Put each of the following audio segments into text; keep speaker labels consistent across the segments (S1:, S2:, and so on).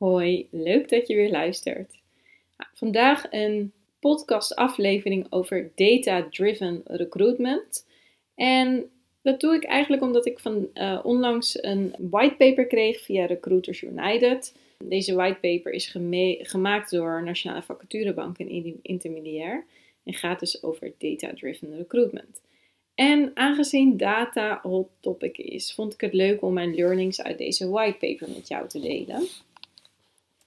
S1: Hoi, leuk dat je weer luistert. Vandaag een podcastaflevering over data-driven recruitment. En dat doe ik eigenlijk omdat ik van uh, onlangs een whitepaper kreeg via Recruiters United. Deze whitepaper is gemaakt door Nationale Vacaturebank en Intermediair en gaat dus over data-driven recruitment. En aangezien data hot topic is, vond ik het leuk om mijn learnings uit deze whitepaper met jou te delen.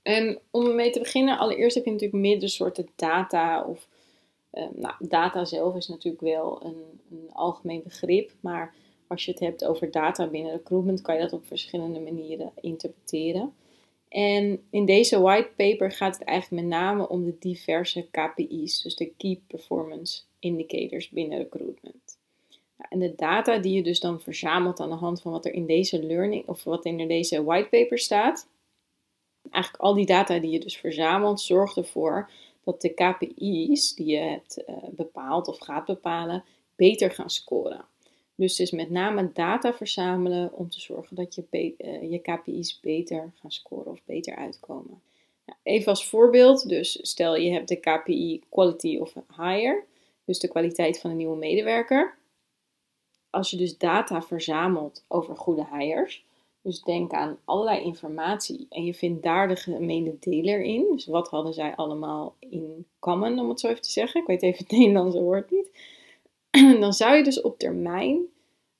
S1: En om ermee te beginnen, allereerst heb je natuurlijk meerdere soorten data. Of, uh, nou, data zelf is natuurlijk wel een, een, algemeen begrip. Maar als je het hebt over data binnen recruitment, kan je dat op verschillende manieren interpreteren. En in deze white paper gaat het eigenlijk met name om de diverse KPI's, dus de Key Performance Indicators binnen recruitment. Nou, en de data die je dus dan verzamelt aan de hand van wat er in deze learning of wat in deze white paper staat, eigenlijk al die data die je dus verzamelt, zorgt ervoor dat de KPI's die je hebt uh, bepaald of gaat bepalen, beter gaan scoren. Dus is met name data verzamelen om te zorgen dat je, uh, je KPI's beter gaan scoren of beter uitkomen. Nou, even als voorbeeld, dus stel je hebt de KPI Quality of Hire, dus de kwaliteit van een nieuwe medewerker. Als je dus data verzamelt over goede hires, dus denk aan allerlei informatie en je vindt daar de gemene deler in. Dus wat hadden zij allemaal in common, om het zo even te zeggen. Ik weet even het Nederlandse woord niet. Dan zou je dus op termijn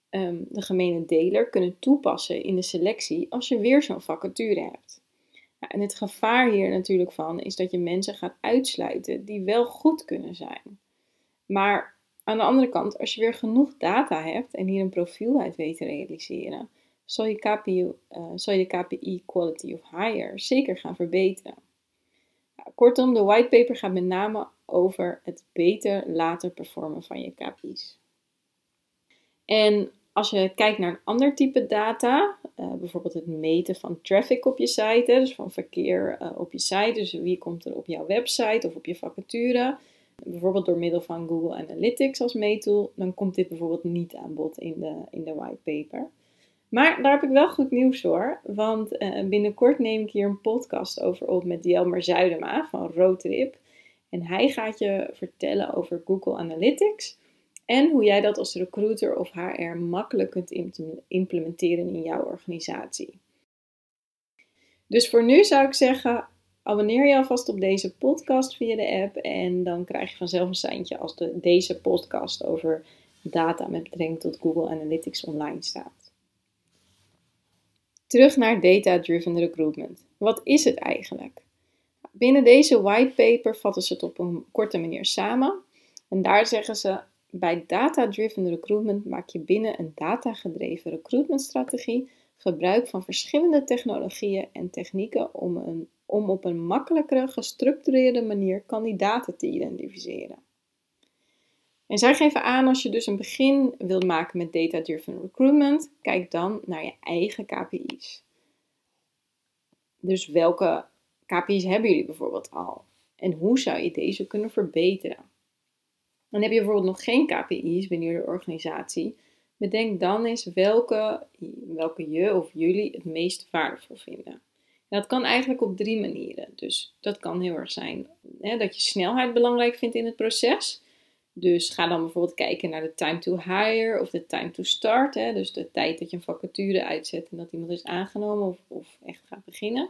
S1: ehm, de gemene deler kunnen toepassen in de selectie als je weer zo'n vacature hebt. En het gevaar hier natuurlijk van is dat je mensen gaat uitsluiten die wel goed kunnen zijn. Maar aan de andere kant, als je weer genoeg data hebt en hier een profiel uit weet te realiseren, zal je, KPI, uh, zal je de KPI Quality of Hire zeker gaan verbeteren. Nou, kortom, de whitepaper gaat met name over het beter later performen van je KPI's. En als je kijkt naar een ander type data, uh, bijvoorbeeld het meten van traffic op je site, dus van verkeer uh, op je site, dus wie komt er op jouw website of op je vacature, bijvoorbeeld door middel van Google Analytics als meettool, dan komt dit bijvoorbeeld niet aan bod in de, in de whitepaper. Maar daar heb ik wel goed nieuws voor, want uh, binnenkort neem ik hier een podcast over op met Jelmer Zuidema van Roadtrip. En hij gaat je vertellen over Google Analytics en hoe jij dat als recruiter of HR makkelijk kunt implementeren in jouw organisatie. Dus voor nu zou ik zeggen, abonneer je alvast op deze podcast via de app en dan krijg je vanzelf een seintje als de, deze podcast over data met betrekking tot Google Analytics online staat. Terug naar data-driven recruitment. Wat is het eigenlijk? Binnen deze whitepaper vatten ze het op een korte manier samen. En daar zeggen ze: bij data-driven recruitment maak je binnen een data-gedreven recruitmentstrategie gebruik van verschillende technologieën en technieken om, een, om op een makkelijkere, gestructureerde manier kandidaten te identificeren. En zij geven aan als je dus een begin wilt maken met data-driven recruitment, kijk dan naar je eigen KPI's. Dus welke KPI's hebben jullie bijvoorbeeld al? En hoe zou je deze kunnen verbeteren? Dan heb je bijvoorbeeld nog geen KPI's binnen je organisatie. Bedenk dan eens welke, welke je of jullie het meest waardevol vinden. En dat kan eigenlijk op drie manieren. Dus dat kan heel erg zijn hè, dat je snelheid belangrijk vindt in het proces. Dus ga dan bijvoorbeeld kijken naar de time to hire of de time to start. Hè, dus de tijd dat je een vacature uitzet en dat iemand is aangenomen of, of echt gaat beginnen.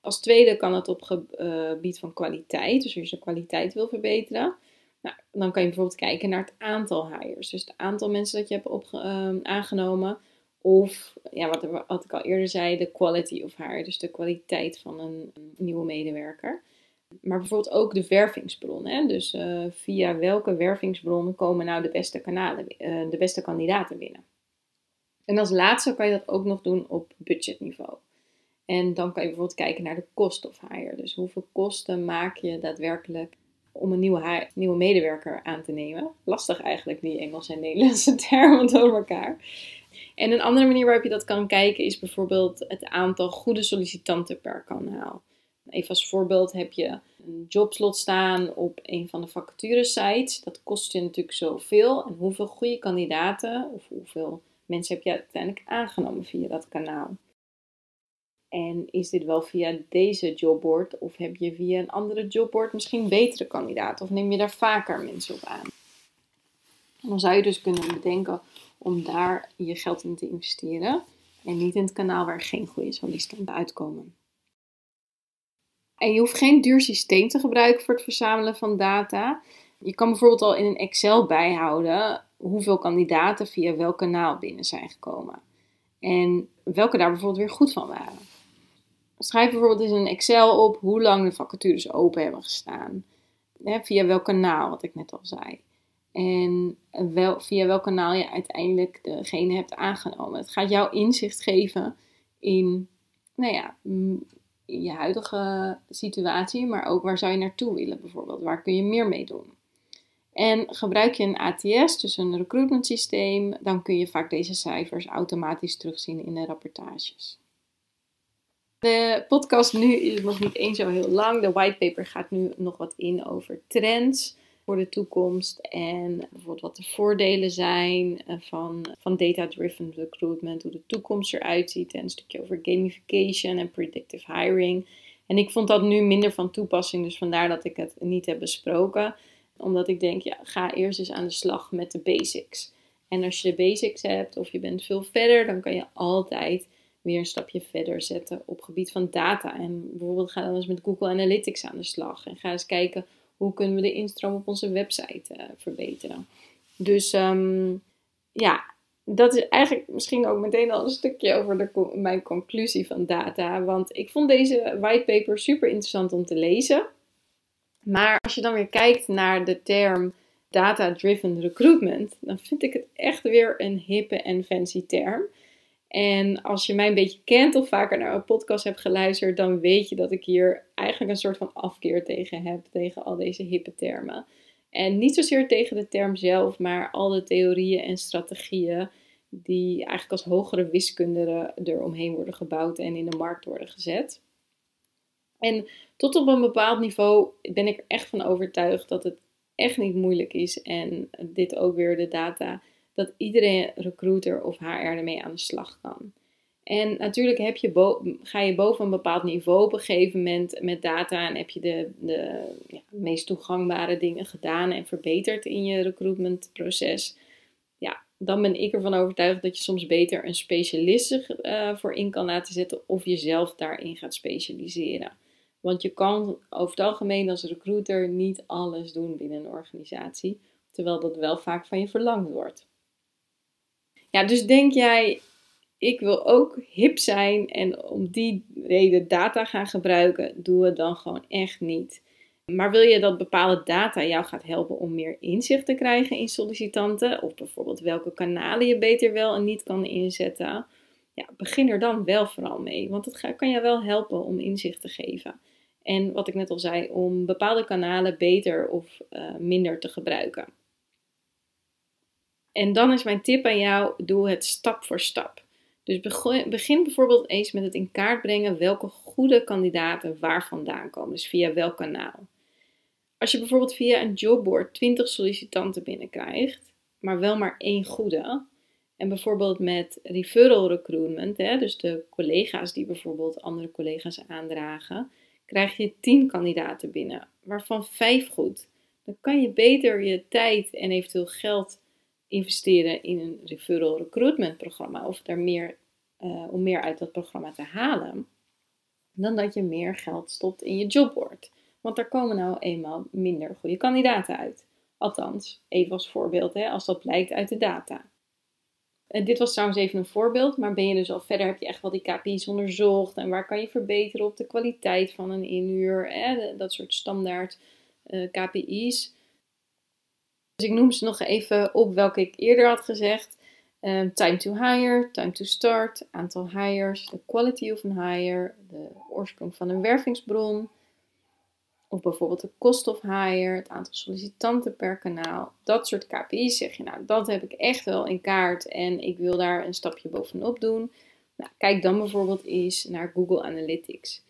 S1: Als tweede kan het op gebied van kwaliteit. Dus als je de kwaliteit wil verbeteren. Nou, dan kan je bijvoorbeeld kijken naar het aantal hires. Dus het aantal mensen dat je hebt opge- uh, aangenomen. Of ja, wat, ik al eerder zei, de quality of hire. Dus de kwaliteit van een nieuwe medewerker. Maar bijvoorbeeld ook de wervingsbron. Hè? Dus uh, via welke wervingsbron komen nou de beste, kanalen, uh, de beste kandidaten binnen? En als laatste kan je dat ook nog doen op budgetniveau. En dan kan je bijvoorbeeld kijken naar de cost of hire. Dus hoeveel kosten maak je daadwerkelijk om een nieuwe, nieuwe medewerker aan te nemen? Lastig eigenlijk, die Engelse en Nederlandse termen door elkaar. En een andere manier waarop je dat kan kijken is bijvoorbeeld het aantal goede sollicitanten per kanaal. Even als voorbeeld heb je een jobslot staan op een van de vacaturesites. Dat kost je natuurlijk zoveel. En hoeveel goede kandidaten of hoeveel mensen heb je uiteindelijk aangenomen via dat kanaal? En is dit wel via deze jobboard of heb je via een andere jobboard misschien betere kandidaten? Of neem je daar vaker mensen op aan? dan zou je dus kunnen bedenken om daar je geld in te investeren en niet in het kanaal waar geen goede sollicitanten uitkomen. En je hoeft geen duur systeem te gebruiken voor het verzamelen van data. Je kan bijvoorbeeld al in een Excel bijhouden hoeveel kandidaten via welk kanaal binnen zijn gekomen. En welke daar bijvoorbeeld weer goed van waren. Schrijf bijvoorbeeld eens een Excel op hoe lang de vacatures open hebben gestaan. via welk kanaal, wat ik net al zei. En wel, via welk kanaal je uiteindelijk degene hebt aangenomen. Het gaat jou inzicht geven in, nou ja, je huidige situatie, maar ook waar zou je naartoe willen bijvoorbeeld. Waar kun je meer mee doen? En gebruik je een ATS, dus een recruitment systeem, dan kun je vaak deze cijfers automatisch terugzien in de rapportages. De podcast nu is nog niet eens zo heel lang. De whitepaper gaat nu nog wat in over trends voor de toekomst en bijvoorbeeld wat de voordelen zijn eh, van, van data-driven recruitment, hoe de toekomst eruit ziet en een stukje over gamification en predictive hiring. En ik vond dat nu minder van toepassing, dus vandaar dat ik het niet heb besproken. Omdat ik denk, ja, ga eerst eens aan de slag met de basics. En als je de basics hebt of je bent veel verder, dan kan je altijd weer een stapje verder zetten op gebied van data. En bijvoorbeeld ga dan eens met Google Analytics aan de slag. En ga eens kijken hoe kunnen we de instroom op onze website uh, verbeteren. Dus ehm, ja, dat is eigenlijk misschien ook meteen al een stukje over de, mijn conclusie van data. Want ik vond deze whitepaper super interessant om te lezen. Maar als je dan weer kijkt naar de term data-driven recruitment, dan vind ik het echt weer een hippe en fancy term. En als je mij een beetje kent of vaker naar een podcast hebt geluisterd, dan weet je dat ik hier eigenlijk een soort van afkeer tegen heb, tegen al deze hippe termen. En niet zozeer tegen de term zelf, maar al de theorieën en strategieën die eigenlijk als hogere wiskunde eromheen worden gebouwd en in de markt worden gezet. En tot op een bepaald niveau ben ik er echt van overtuigd dat het echt niet moeilijk is en dit ook weer de data dat iedere recruiter of HR ermee aan de slag kan. En natuurlijk heb je ga je boven een bepaald niveau op een gegeven moment met data en heb je de, de ja, meest toegangbare dingen gedaan en verbeterd in je recruitmentproces. Ja, dan ben ik ervan overtuigd dat je soms beter een specialist uh, voor in kan laten zetten of jezelf daarin gaat specialiseren. Want je kan over het algemeen als recruiter niet alles doen binnen een organisatie, terwijl dat wel vaak van je verlangd wordt. Ja, dus denk jij, ik wil ook hip zijn en om die reden data gaan gebruiken, doe het dan gewoon echt niet. Maar wil je dat bepaalde data jou gaat helpen om meer inzicht te krijgen in sollicitanten, of bijvoorbeeld welke kanalen je beter wel en niet kan inzetten, ja, begin er dan wel vooral mee, want het kan je wel helpen om inzicht te geven. En wat ik net al zei, om bepaalde kanalen beter of uh, minder te gebruiken. En dan is mijn tip aan jou: doe het stap voor stap. Dus begin bijvoorbeeld eens met het in kaart brengen welke goede kandidaten waar vandaan komen. Dus via welk kanaal. Als je bijvoorbeeld via een jobboard 20 sollicitanten binnenkrijgt, maar wel maar één goede. En bijvoorbeeld met referral recruitment, hè, dus de collega's die bijvoorbeeld andere collega's aandragen, krijg je 10 kandidaten binnen, waarvan 5 goed. Dan kan je beter je tijd en eventueel geld investeren in een referral recruitment programma of daar meer, uh, om meer uit dat programma te halen, dan dat je meer geld stopt in je jobboard. Want daar komen nou eenmaal minder goede kandidaten uit. Althans, even als voorbeeld, hè, als dat blijkt uit de data. En dit was trouwens even een voorbeeld, maar ben je dus al verder, heb je echt wel die KPI's onderzocht en waar kan je verbeteren op de kwaliteit van een inhuur, hè, dat soort standaard eh, KPI's. Dus ik noem ze nog even op welke ik eerder had gezegd. Ehm, time to hire, time to start, aantal hires, de quality of een hire, de oorsprong van een wervingsbron. Of bijvoorbeeld de cost of hire, het aantal sollicitanten per kanaal. Dat soort KPI's zeg je, nou dat heb ik echt wel in kaart en ik wil daar een stapje bovenop doen. Nou, kijk dan bijvoorbeeld eens naar Google Analytics.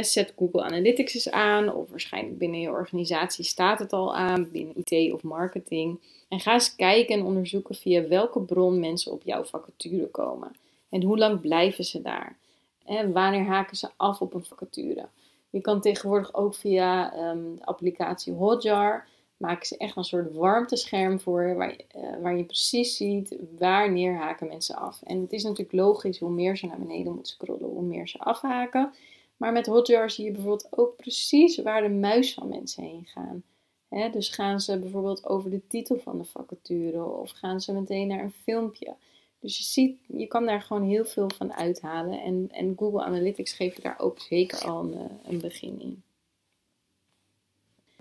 S1: Zet Google Analytics eens aan, of waarschijnlijk binnen je organisatie staat het al aan, binnen IT of marketing. En ga eens kijken en onderzoeken via welke bron mensen op jouw vacature komen. En hoe lang blijven ze daar? En wanneer haken ze af op een vacature? Je kan tegenwoordig ook via um, de applicatie Hotjar maken ze echt een soort warmtescherm voor waar je, uh, waar je precies ziet wanneer haken mensen af. En het is natuurlijk logisch, hoe meer ze naar beneden moeten scrollen, hoe meer ze afhaken. Maar met Hotjar zie je bijvoorbeeld ook precies waar de muis van mensen heen gaan dus gaan ze bijvoorbeeld over de titel van de vacature of gaan ze meteen naar een filmpje. Dus je ziet, je kan daar gewoon heel veel van uithalen. En, en Google Analytics geeft daar ook zeker al een, eh, een begin in.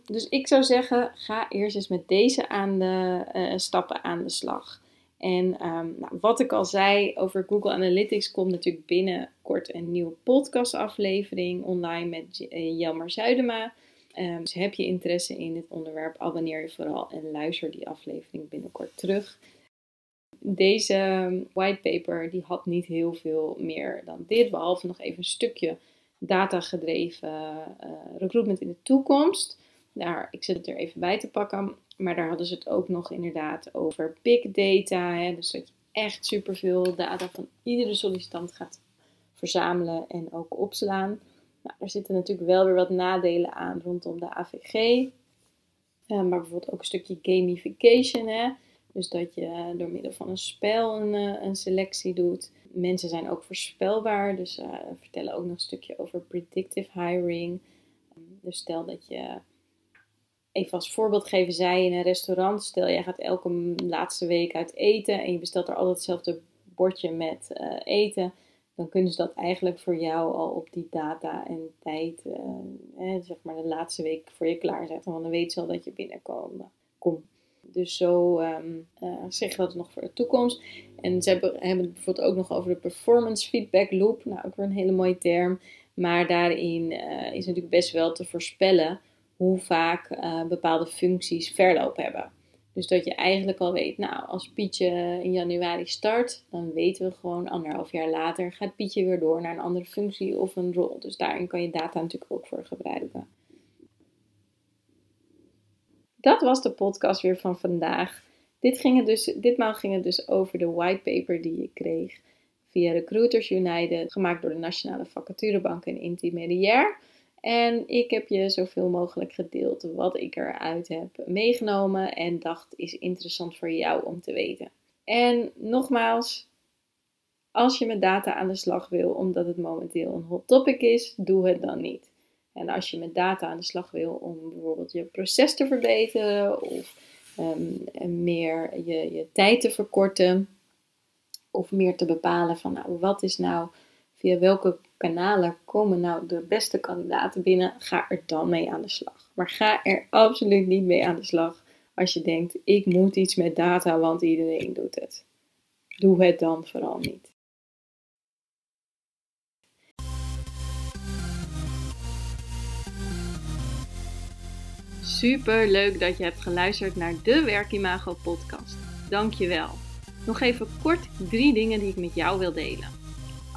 S1: Dus ik zou zeggen, ga eerst eens met deze aan de, uh, stappen aan de slag. En um, nou, wat ik al zei over Google Analytics komt natuurlijk binnenkort een nieuwe podcastaflevering online met eh, Jelmer Zuidema. Um, dus heb je interesse in dit onderwerp, abonneer je vooral en luister die aflevering binnenkort terug. Deze ehm, whitepaper die had niet heel veel meer dan dit, behalve nog even een stukje datagedreven uh, recruitment in de toekomst. Daar, ik zit het er even bij te pakken, maar daar hadden ze het ook nog inderdaad over big data. Hè, dus dat je echt superveel data van iedere sollicitant gaat verzamelen en ook opslaan. Nou, er zitten natuurlijk wel weer wat nadelen aan rondom de AVG. Uh, maar bijvoorbeeld ook een stukje gamification. Hè? Dus dat je door middel van een spel een, uh, een selectie doet. Mensen zijn ook voorspelbaar. Dus uh, vertellen ook nog een stukje over predictive hiring. dus stel dat je, even als voorbeeld geven zij in een restaurant. Stel jij gaat elke laatste week uit eten en je bestelt er altijd hetzelfde bordje met eten dan kunnen ze dat eigenlijk voor jou al op die data en tijd, eh, zeg maar de laatste week voor je klaarzetten. Want dan weet ze al dat je binnenkomt. Kom. Dus zo um, uh, zeggen dat nog voor de toekomst. En ze hebben, hebben het bijvoorbeeld ook nog over de performance feedback loop. Nou, ook weer een hele mooie term. Maar daarin is natuurlijk best wel te voorspellen hoe vaak uh, bepaalde functies verloop hebben. Dus dat je eigenlijk al weet, nou, als Pietje in januari start, dan weten we gewoon anderhalf jaar later gaat Pietje weer door naar een andere functie of een rol. Dus daarin kan je data natuurlijk ook voor gebruiken. Dat was de podcast weer van vandaag. Dit ging het dus, ditmaal ging het dus over de whitepaper die je kreeg via Recruiters United, gemaakt door de Nationale Vacaturebank en Intermediair. En ik heb je zoveel mogelijk gedeeld wat ik eruit heb meegenomen en dacht is interessant voor jou om te weten. En nogmaals, als je met data aan de slag wil, omdat het momenteel een hot topic is, doe het dan niet. En als je met data aan de slag wil om bijvoorbeeld je proces te verbeteren of um, meer je, je tijd te verkorten of meer te bepalen van nou, wat is nou via welke kanalen komen nou de beste kandidaten binnen, ga er dan mee aan de slag. Maar ga er absoluut niet mee aan de slag als je denkt, ik moet iets met data, want iedereen doet het. Doe het dan vooral niet. Super leuk dat je hebt geluisterd naar de Werkimago podcast. Dankjewel. Nog even kort drie dingen die ik met jou wil delen.